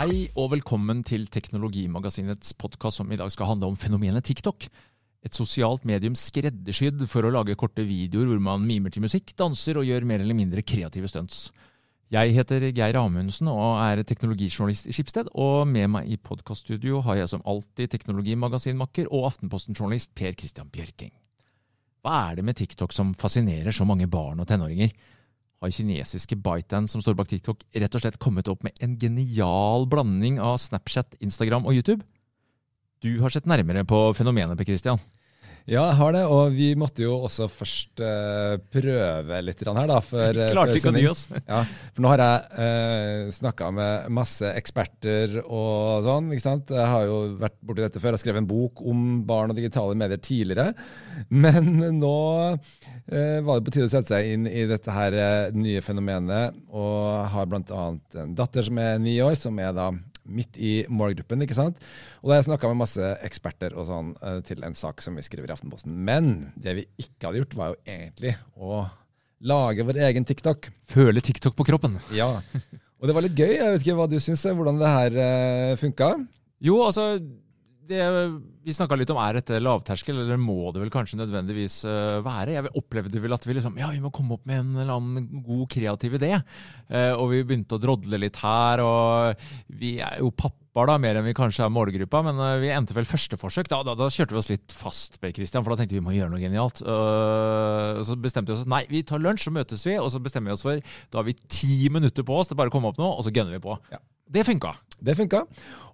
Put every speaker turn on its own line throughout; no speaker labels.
Hei og velkommen til Teknologimagasinets podkast som i dag skal handle om fenomenet TikTok. Et sosialt medium skreddersydd for å lage korte videoer hvor man mimer til musikk, danser og gjør mer eller mindre kreative stunts. Jeg heter Geir Amundsen og er teknologijournalist i Skipsted, og med meg i podkaststudio har jeg som alltid teknologimagasinmakker og Aftenposten-journalist Per Christian Bjørking. Hva er det med TikTok som fascinerer så mange barn og tenåringer? Har kinesiske ByteDance som står bak TikTok, rett og slett kommet opp med en genial blanding av Snapchat, Instagram og YouTube? Du har sett nærmere på fenomenet, Per Christian.
Ja, jeg har det, og vi måtte jo også først uh, prøve litt her, da. Eh,
Klarte ikke å dy oss.
Ja, for nå har jeg uh, snakka med masse eksperter og sånn. ikke sant? Jeg har jo vært borti dette før. Jeg har skrevet en bok om barn og digitale medier tidligere. Men nå uh, var det på tide å sette seg inn i dette her uh, nye fenomenet. Og har bl.a. en datter som er ni år, som er da midt i målgruppen. ikke sant? Og da har jeg snakka med masse eksperter og sånn eh, til en sak som vi skriver i Aftenposten. Men det vi ikke hadde gjort, var jo egentlig å lage vår egen TikTok.
Føle TikTok på kroppen.
Ja. Og det var litt gøy. Jeg vet ikke hva du syns, hvordan det her uh, funka?
Jo, altså det vi snakka litt om, er dette lavterskel, eller må det vel kanskje nødvendigvis eh, være? Jeg opplevde vel at vi liksom Ja, vi må komme opp med en eller annen god, kreativ idé. Eh, og vi begynte å drodle litt her, og vi er jo pappaer da, mer enn vi kanskje er målgruppa, men eh, vi endte vel første forsøk. Da, da, da kjørte vi oss litt fast, Per Christian, for da tenkte vi vi må gjøre noe genialt. Og så bestemte vi oss nei, vi tar lunsj, så møtes vi, og så bestemmer vi oss for Da har vi ti minutter på oss til bare å komme opp nå, og så gønner vi på.
Ja.
Det funka.
Det funka.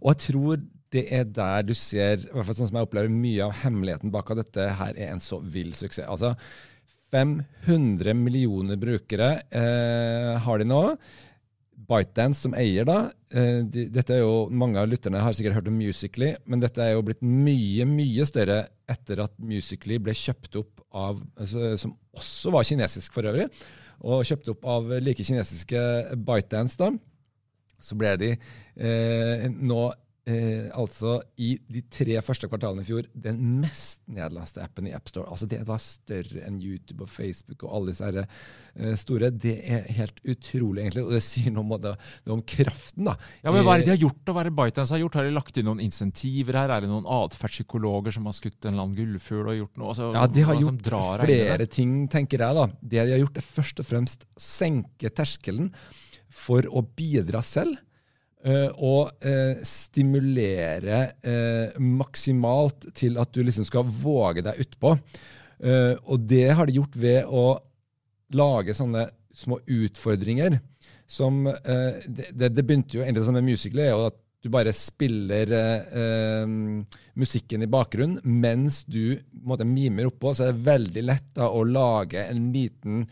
Og jeg tror det er der du ser, i hvert fall sånn som jeg opplever, mye av hemmeligheten bak at dette her er en så vill suksess. Altså 500 millioner brukere eh, har de nå. ByteDance som eier, da. Eh, de, dette er jo, Mange av lytterne har sikkert hørt om Musically, men dette er jo blitt mye mye større etter at Musically ble kjøpt opp av altså, Som også var kinesisk for øvrig. Og kjøpt opp av like kinesiske ByteDance. da så ble de eh, nå eh, altså i de tre første kvartalene i fjor den mest nedlaste appen i AppStore. Altså det var større enn YouTube og Facebook og alle disse her, eh, store. Det er helt utrolig, egentlig. Og det sier noe om, det, om kraften, da.
Ja, men Hva er det de har gjort? og Hva er det ByteDance har gjort? Har de lagt inn noen insentiver her? Er det noen atferdspsykologer som har skutt en eller annen gullfugl og gjort noe? Altså,
Ja, de har gjort flere ting, tenker jeg. da. Det de har gjort, er først og fremst senke terskelen for å bidra selv. Eh, og eh, stimulere eh, maksimalt til at du liksom skal våge deg utpå. Og det har de gjort ved å lage sånne små utfordringer som det, det begynte jo egentlig som en musical, er jo at du bare spiller eh, eh, musikken i bakgrunnen mens du måte, mimer oppå. Så er det veldig lett da, å lage en liten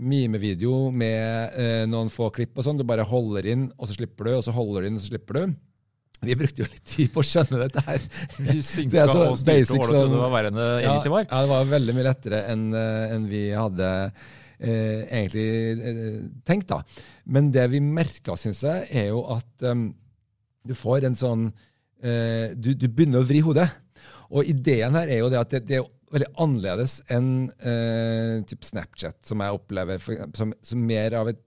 mimevideo med eh, noen få klipp og sånn. Du bare holder inn, og så slipper du, og så holder du inn, og så slipper du. Vi brukte jo litt tid på å skjønne dette her.
Vi
Det er så
og styrte
basic
og
som-
det var verre enn det egentlig var.
Ja, ja, det var veldig mye lettere enn en vi hadde eh, egentlig eh, tenkt. da. Men det vi merka, syns jeg, er jo at du får en sånn eh, du, du begynner å vri hodet. Og ideen her er jo det at det, det er veldig annerledes enn eh, typ Snapchat, som jeg opplever for, som, som mer av et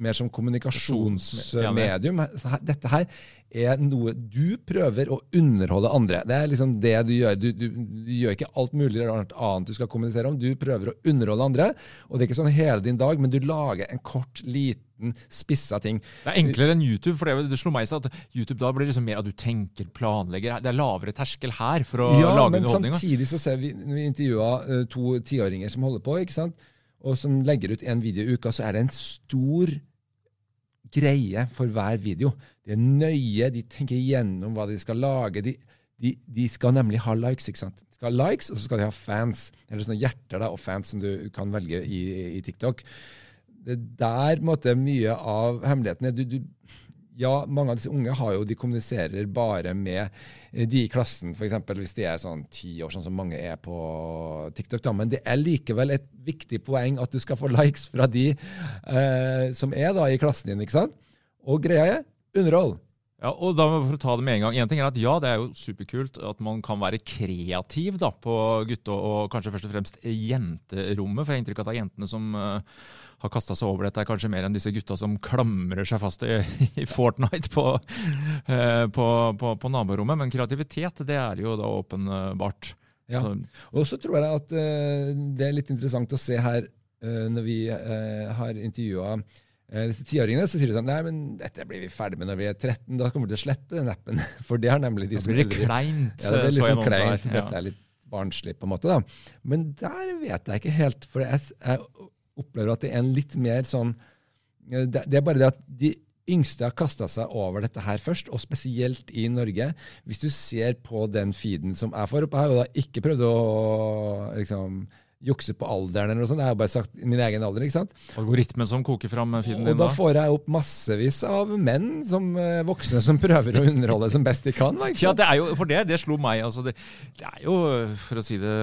mer som kommunikasjonsmedium. Dette her er noe du prøver å underholde andre. Det er liksom det du gjør. Du, du, du gjør ikke alt mulig eller annet du skal kommunisere om. Du prøver å underholde andre. Og det er ikke sånn hele din dag, men du lager en kort, liten, spissa ting.
Det er enklere enn YouTube, for det, det slo meg i seg at YouTube da blir liksom mer at du tenker, planlegger. Det er lavere terskel her for å
ja,
lage underholdning. Ja, men
samtidig så ser vi når vi intervjua eh, to tiåringer som holder på, ikke sant? og som legger ut en video i uka, så er det en stor greie for hver video. De er nøye, de tenker igjennom hva de skal lage. De, de, de skal nemlig ha likes. ikke sant? De skal ha likes, og så skal de ha fans. Eller sånne hjerter da, og fans som du kan velge i, i TikTok. Det er der måtte mye av hemmeligheten er. Du, du, ja, mange av disse unge har jo, de kommuniserer bare med eh, de i klassen, f.eks. hvis de er sånn ti år, sånn som mange er på TikTok. Da. Men det er likevel et viktig poeng at du skal få likes fra de eh, som er da i klassen din. ikke sant? Og greia er underhold.
Ja, og da for å ta det med en gang. En ting er at ja, det er jo superkult at man kan være kreativ da, på gutte- og kanskje først og fremst jenterommet. For jeg har inntrykk av at det er jentene som uh, har kasta seg over dette, kanskje mer enn disse gutta som klamrer seg fast i, i Fortnite på, uh, på, på, på naborommet. Men kreativitet, det er jo da åpenbart.
Ja. Og så tror jeg at uh, det er litt interessant å se her når vi har intervjua disse tiåringene, så sier de sånn Nei, men dette blir vi ferdig med når vi er 13. Da kommer vi til å slette den appen. For det har nemlig de
Da
som
blir det kleint,
Ja, det blir liksom kleint.
her, ja.
Dette er litt barnslig, på en måte. da. Men der vet jeg ikke helt. For jeg, jeg opplever at det er en litt mer sånn Det, det er bare det at de yngste har kasta seg over dette her først, og spesielt i Norge. Hvis du ser på den feeden som jeg får opp Jeg har jo da ikke prøvd å liksom jukse på alderen, eller noe sånt. Jeg har bare sagt min egen alder. ikke sant?
Algoritmen som koker fram feeden din
da Og
da.
får jeg opp massevis av menn, som eh, voksne, som prøver å underholde som best de kan. Ikke sant?
Ja, det er jo, for det, det slo meg. Altså det, det er jo, for å si det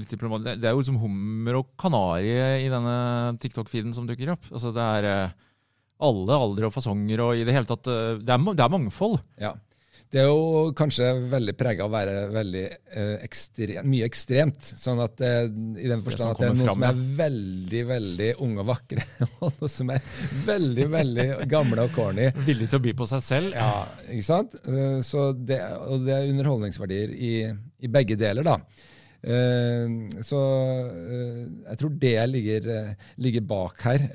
litt diplomatisk, det- er jo liksom hummer og kanari i denne TikTok-feeden som dukker opp. Altså det er eh, alle aldre og fasonger og i det hele tatt eh, Det er, det er mangfold.
Ja. Det er jo kanskje veldig prega av å være veldig eh, ekstrem, mye ekstremt. Sånn at eh, I den forstand at det er noen
fram,
som er veldig veldig unge og vakre, og noen som er veldig veldig gamle og corny.
Villig til å by på seg selv.
Ja, ikke sant? Eh, Så det, og det er underholdningsverdier i, i begge deler, da. Uh, så uh, jeg tror det ligger, uh, ligger bak her,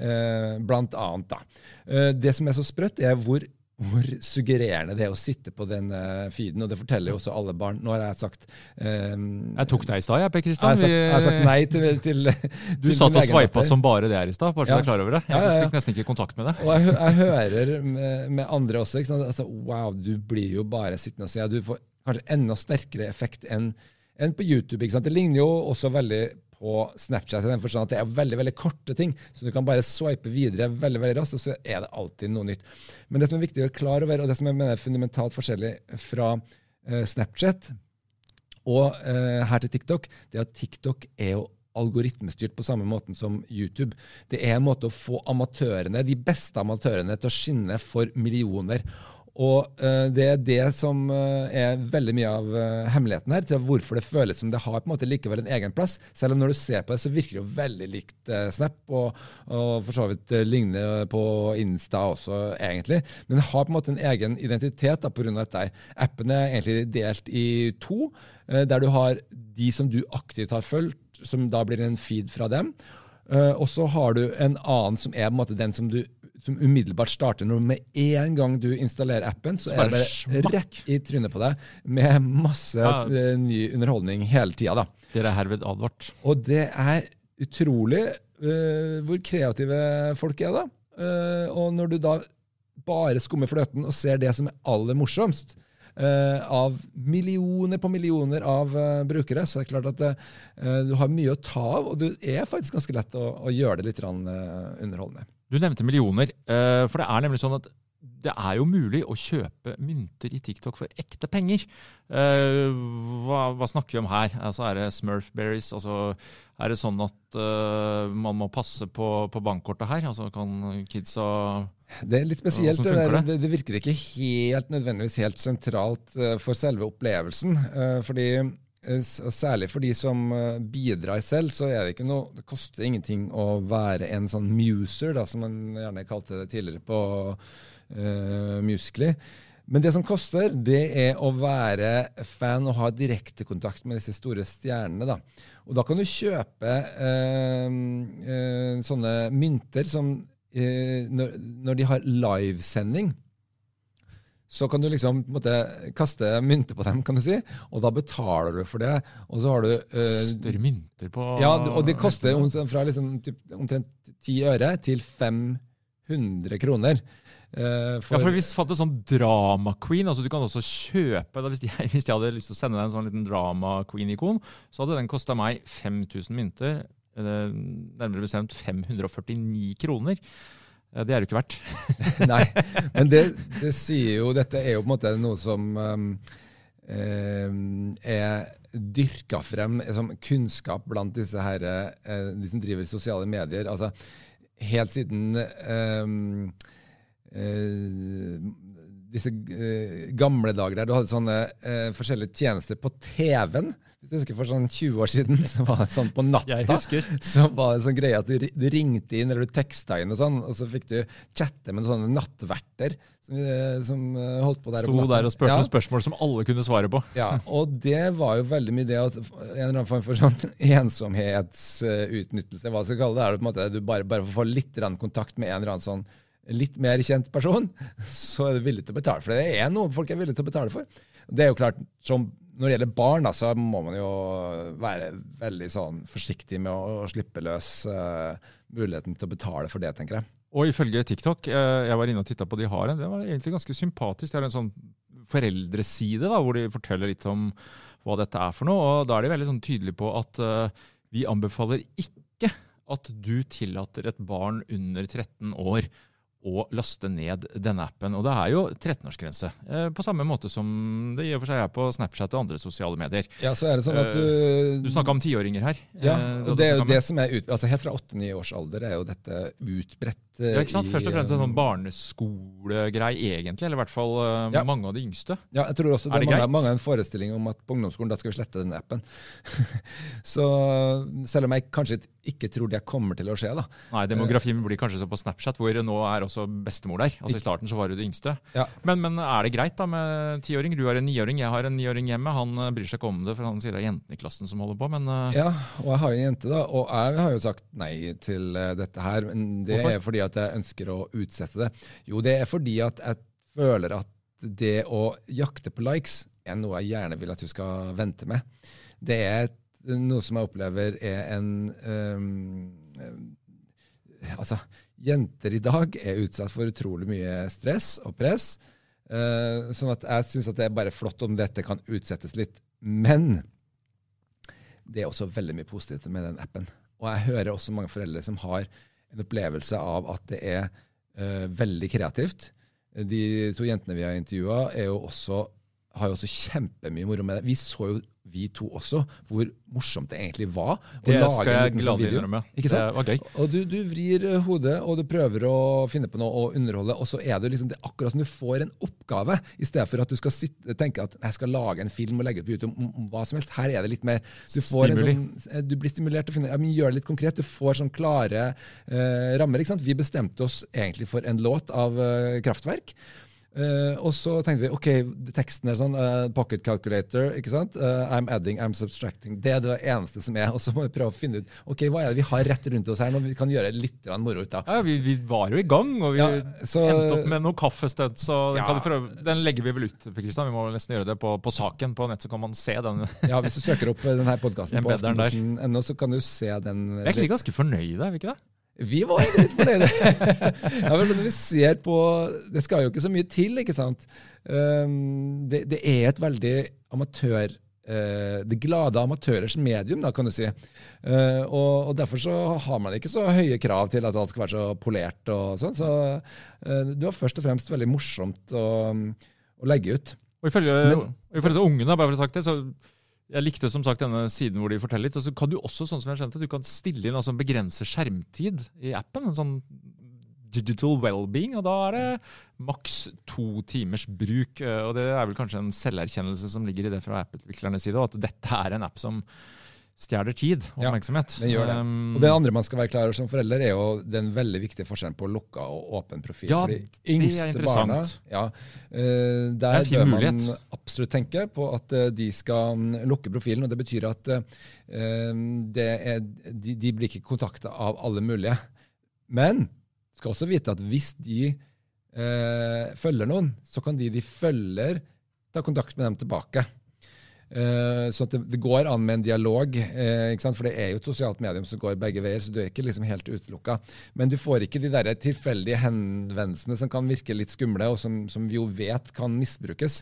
blant annet. Da. Det som er så sprøtt, er hvor, hvor suggererende det er å sitte på den eh, feeden. Og det forteller jo også alle barn. Nå har jeg sagt um,
Jeg tok deg i stad, jeg, Per Kristian.
Jeg, jeg har sagt nei til, til
Du
til
satt og sveipa som bare det her i stad, bare så
Ja.
du er klar over det. Jeg
Ja, ja,
fikk nesten ikke kontakt med det.
Og jeg, jeg hører med, med andre også. Altså, wow, du blir jo bare sittende og se. Du får kanskje enda sterkere effekt enn enn på YouTube. Det ligner jo også veldig på Snapchat i den forstand at det er veldig veldig korte ting. Så du kan bare swipe videre veldig veldig raskt, og så er det alltid noe nytt. Men det som er viktig å være klar over, og det som jeg mener er fundamentalt forskjellig fra uh, Snapchat og uh, her til TikTok, det er at TikTok er jo algoritmestyrt på samme måten som YouTube. Det er en måte å få amatørene, de beste amatørene til å skinne for millioner. Og eh, det er det som eh, er veldig mye av eh, hemmeligheten her, til hvorfor det føles som det har på en måte likevel en egen plass. Selv om når du ser på det, så virker det jo veldig likt Snap, og, og for så vidt ligner på Insta også, egentlig. Men det har på en måte en egen identitet da, pga. dette. Appen er egentlig delt i to, der du har de som du aktivt har fulgt, som da blir en feed fra dem. Uh, og så har du en annen som er på en måte den som du som umiddelbart starter når med en gang du installerer appen, så
Så
er det
bare smakk.
rett i trynet på deg med masse
Ja.
eh, ny underholdning hele tida. da.
Dere er herved advart.
Og det er utrolig uh, hvor kreative folk er, da. Uh, og når du da bare skummer fløten og ser det som er aller morsomst, av millioner på millioner av eh, brukere, så det er klart at eh, du har mye å ta av, og det er faktisk ganske lett å, å gjøre det litt eh, underholdende.
Du nevnte millioner, eh, for det er nemlig sånn at det er jo mulig å kjøpe mynter i TikTok for ekte penger. Eh, hva, hva snakker vi om her? Altså, er det Smurfberries? Altså, er det sånn at eh, man må passe på, på bankkortet her? Altså, kan kidsa
Det er litt spesielt. Det, det, det virker ikke helt nødvendigvis helt sentralt eh, for selve opplevelsen. eh, fordi eh, Særlig for de som bidrar selv, så er det ikke noe Det koster ingenting å være en sånn muser, da, som man gjerne kalte det tidligere på uh, Musically. Men det som koster, det er å være fan og ha direktekontakt med disse store stjernene. da. Og da kan du kjøpe uh, uh, sånne mynter som når, når de har livesending, så kan du liksom måte kaste mynter på dem, kan du si, og da betaler du for det. Og så har du uh,
Større mynter på
Ja, og det koster om, fra liksom, typ, omtrent 10 øre til 500 kroner. Eh,
Ja, for hvis fant en sånn drama queen, altså du kan også kjøpe da, hvis, jeg, hvis jeg hadde lyst til å sende deg en sånn liten drama queen-ikon, så hadde den kosta meg 5000 mynter. Eh, Nærmere bestemt 549 kroner. Eh, Det er det jo ikke verdt.
Nei, men det, det sier jo Dette er jo på en måte noe som um, er dyrka frem som kunnskap blant disse her, de som driver sosiale medier. Altså, helt siden um, disse uh, gamle dager der du hadde sånne uh, forskjellige tjenester på TV-en. Hvis du husker For sånn 20 år siden så var det sånn på natta. Så var det sånn greie at du, du ringte inn eller du teksta inn, og sånn, og så fikk du chatte med sånne nattverter som, eh, som holdt på der.
Sto der og spurte
ja,
noen spørsmål som alle kunne svare på.
ja, og det var jo veldig mye det at en eller annen form for sånn ensomhetsutnyttelse, hva skal vi kalle det, er det på en måte du bare, bare får litt kontakt med en eller annen sånn litt mer kjent person, så er du villig til å betale for det. Det er noe folk er villige til å betale for. Det er jo klart, som når det gjelder barn, da, så må man jo være veldig sånn forsiktig med å, å slippe løs uh, muligheten til å betale for det, tenker jeg.
Og ifølge TikTok, uh, jeg var inne og titta på de har en, det var egentlig ganske sympatisk. Det er en sånn foreldreside da, hvor de forteller litt om hva dette er for noe. Og da er de veldig sånn tydelige på at uh, vi anbefaler ikke at du tillater et barn under 13 år å laste ned denne appen. Og det er jo 13-årsgrense, eh, på samme måte som det i og for seg er på Snapchat og andre sosiale medier.
Ja, så er det sånn at
Eh,
du
Du snakka om tiåringer her.
Ja,
Eh,
og det er jo det som er ut, altså Helt fra 8-9 års alder er jo dette utbredt.
Ja, ikke sant? Først og fremst en sånn barneskolegreie, egentlig. Eller i hvert fall
Ja.
mange av de yngste.
Ja, jeg tror også
Er
det
det
er mange,
greit?
mange en forestilling om at på ungdomsskolen da skal vi slette den appen. så selv om jeg kanskje ikke tror det kommer til å skje, da.
Nei, demografien blir kanskje så på Snapchat, hvor nå er også bestemor der. Altså I starten så var det de yngste.
Ja.
Men, men er det greit da med tiåring? Du har en niåring, jeg har en niåring hjemme. Han eh, bryr seg ikke om det, for han sier det er jentene i klassen som holder på. Men eh,
Ja, og jeg har jo en jente, da, og jeg har jo sagt nei til eh, dette her. Men det
Hvorfor?
er fordi at jeg ønsker å utsette det. Jo, det er fordi at jeg føler at det å jakte på likes er noe jeg gjerne vil at du skal vente med. Det er et- noe som jeg opplever er en um, Altså, jenter i dag er utsatt for utrolig mye stress og press. Uh, sånn at jeg syns det er bare flott om dette kan utsettes litt. Men det er også veldig mye positivt med den appen. Og jeg hører også mange foreldre som har en opplevelse av at det er uh, veldig kreativt. De to jentene vi har intervjua, er jo også har jo også kjempemye moro med det. Vi så jo, vi to også, hvor morsomt det egentlig var.
Det
lage
skal
en
jeg
sånn
gladelig
video.
innrømme.
Ikke sant?
Det var gøy.
Og du, du vrir eh, hodet, og du prøver å finne på noe å underholde, og så er det liksom det er akkurat som du får en oppgave, i stedet for at du skal sitte, tenke at jeg skal lage en film og legge ut på YouTube om, om hva som helst. Her er det litt mer Du, får en
Stimuli.
sånn, eh, du blir stimulert til å finne ja, men Gjør det litt konkret. Du får sånn klare eh, rammer. ikke sant? Vi bestemte oss egentlig for en låt av eh, Kraftverk. Eh, og så tenkte vi ok, teksten er sånn uh, Pocket calculator, ikke sant? Uh, I'm adding, I'm subtracting. Det er det eneste som er. Og så må vi prøve å finne ut ok, hva er det vi har rett rundt oss her nå vi kan gjøre litt moro ut av.
Ja, vi, vi var jo i gang, og vi
Ja, så-
endte opp med noen kaffestunts. Så Den,
Ja.
kan du prøve, den legger vi vel ut, Kristian. Vi må nesten gjøre det på, på saken på nett, så kan man se den.
Ja, Hvis du søker opp denne podkasten på aftenposten.no, så kan du se den.
Jeg er egentlig ganske fornøyde, er vi ikke det?
Vi var egentlig litt fornøyde. ja, men når vi ser på Det skal jo ikke så mye til, ikke sant. Um, det, det er et veldig amatør Uh, Det glade amatørers medium, da, kan du si. Uh, og, og Derfor så har man ikke så høye krav til at alt skal være så polert. og sånn, Så uh, det var først og fremst veldig morsomt å, å legge ut.
Og ifølge,
Men-
og ifølge ungene, bare for å ha sagt det, så jeg likte som sagt denne siden hvor de forteller litt. Og så kan du også, sånn som jeg skjønte, du kan stille inn altså begrense skjermtid i appen. En sånn digital well-being, og da er det maks to timers bruk. eh, Og det er vel kanskje en selverkjennelse som ligger i det fra app-utviklernes side, og at dette er en app som stjeler tid og
Ja,
oppmerksomhet.
Den gjør det.
Um,
Og det andre man skal være klar over som forelder, er jo den veldig viktige forskjellen på lukka og åpen profil.
Ja,
For de
det er
yngste
interessant.
barna, ja, eh,
Det er
der
en fin
bør man
mulighet.
absolutt tenke på at eh, de skal mm, lukke profilen. og Det betyr at eh, det er, de, de blir ikke kontakta av alle mulige. Men skal også vite at hvis de eh, følger noen, så kan de de følger, ta kontakt med dem tilbake. Eh, så det, det går an med en dialog, eh, sant? for det er jo et sosialt medium som går begge veier, så du er ikke liksom helt utelukka. Men du får ikke de der tilfeldige henvendelsene som kan virke litt skumle, og som, som vi jo vet kan misbrukes.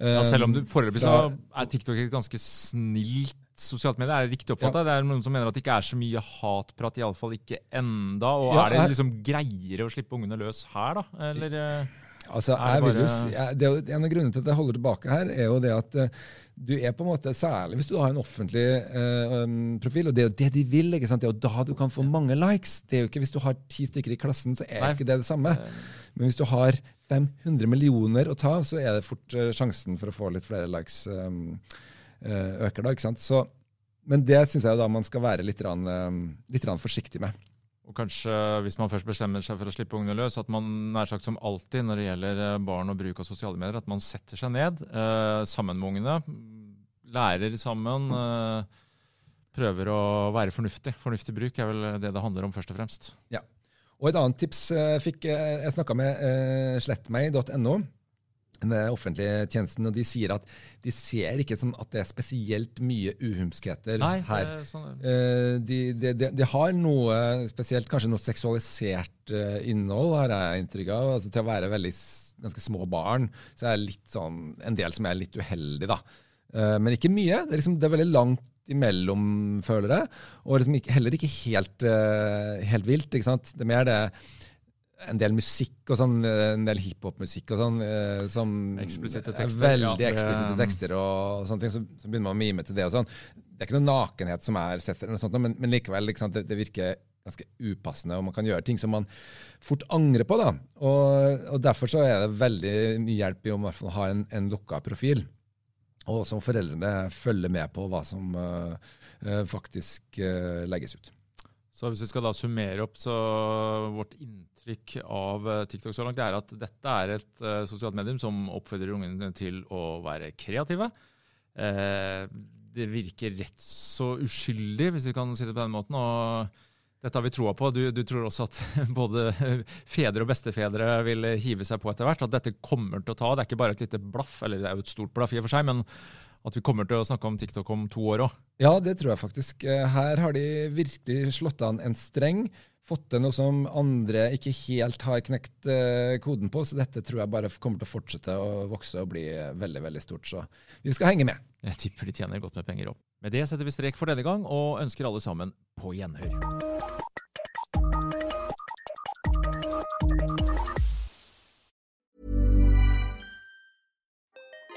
Ja, selv om du foreløpig så er TikTok et ganske snilt sosialt medie. Er det riktig oppfatta? Det er noen som mener at det ikke er så mye hatprat, iallfall ikke enda. Og
Ja,
er det liksom greiere å slippe ungene løs her, da? Eller eh,
Altså, jeg vil jo si, det er En av grunnene til at jeg holder tilbake her, er jo det at eh, du er på en måte, særlig hvis du har en offentlig uh, profil, og det er jo det de vil, ikke sant? det er jo da du kan få mange likes. Det er jo ikke Hvis du har ti stykker i klassen, så er
Nei.
ikke det det samme. Men hvis du har 500 millioner å ta så er det fort uh, sjansen for å få litt flere likes um, uh, øker da, ikke sant? Så, men det syns jeg jo da man skal være litt, rann, litt rann forsiktig med.
Og kanskje, hvis man først bestemmer seg for å slippe ungene løs, at man nær sagt som alltid når det gjelder eh, barn og bruk av sosiale medier, at man setter seg ned eh, sammen med ungene, lærer sammen, eh, prøver å være fornuftig. Fornuftig bruk er vel det det handler om først og fremst.
Ja. Og et annet tips eh, fikk eh, Jeg snakka med slettmeg.no, den offentlige tjenesten, og de sier at de ser ikke som at det er spesielt mye uhumskheter
Nei,
her.
er sånn,
Eh, de, de, de, de har noe spesielt, kanskje noe seksualisert eh, innhold, har jeg inntrykk av. Altså, til å være veldig ganske små barn, så er det sånn, en del som er litt uheldig, da. Eh, men ikke mye. Det er, liksom, det er veldig langt imellom, føler jeg. Og liksom ikke, heller ikke helt, helt vilt. ikke sant? Det er mer det en del musikk og sånn, eh, en del hiphop-musikk og sånn, eh, som
Eksplisitte
er
tekster,
Veldig
ja,
eksplisitte tekster og sånne ting. Så, så begynner man å mime til det og sånn. Det er ikke noe nakenhet som er sett, eller noe sånt, men, men likevel, ikke sant, det, det virker ganske upassende, og man kan gjøre ting som man fort angrer på. da. Og, og Derfor så er det veldig mye hjelp i å ha en, en lukka profil. Og som foreldrene følger med på hva som eh, faktisk uh, legges ut.
Så hvis vi skal da summere opp, så vårt inntrykk av eh, TikTok så langt det er at dette er et uh, sosialt medium som oppfordrer ungene til å være kreative. Eh, det virker rett så uskyldig, hvis vi kan si det på den måten. og dette har vi troa på. Du, du tror også at både fedre og bestefedre vil hive seg på etter hvert. At dette kommer til å ta. Det er ikke bare et lite blaff, eller det er jo et stort blaff i og for seg, men at vi kommer til å snakke om TikTok om to år òg.
Ja, det tror jeg faktisk. Eh, Her har de virkelig slått an en streng. Fått til noe som andre ikke helt har knekt eh, koden på. Så dette tror jeg bare kommer til å fortsette å vokse og bli veldig veldig stort. Så vi skal henge med.
Jeg tipper de tjener godt med penger òg. Med det setter vi strek for denne gang, og ønsker alle sammen på gjenhør.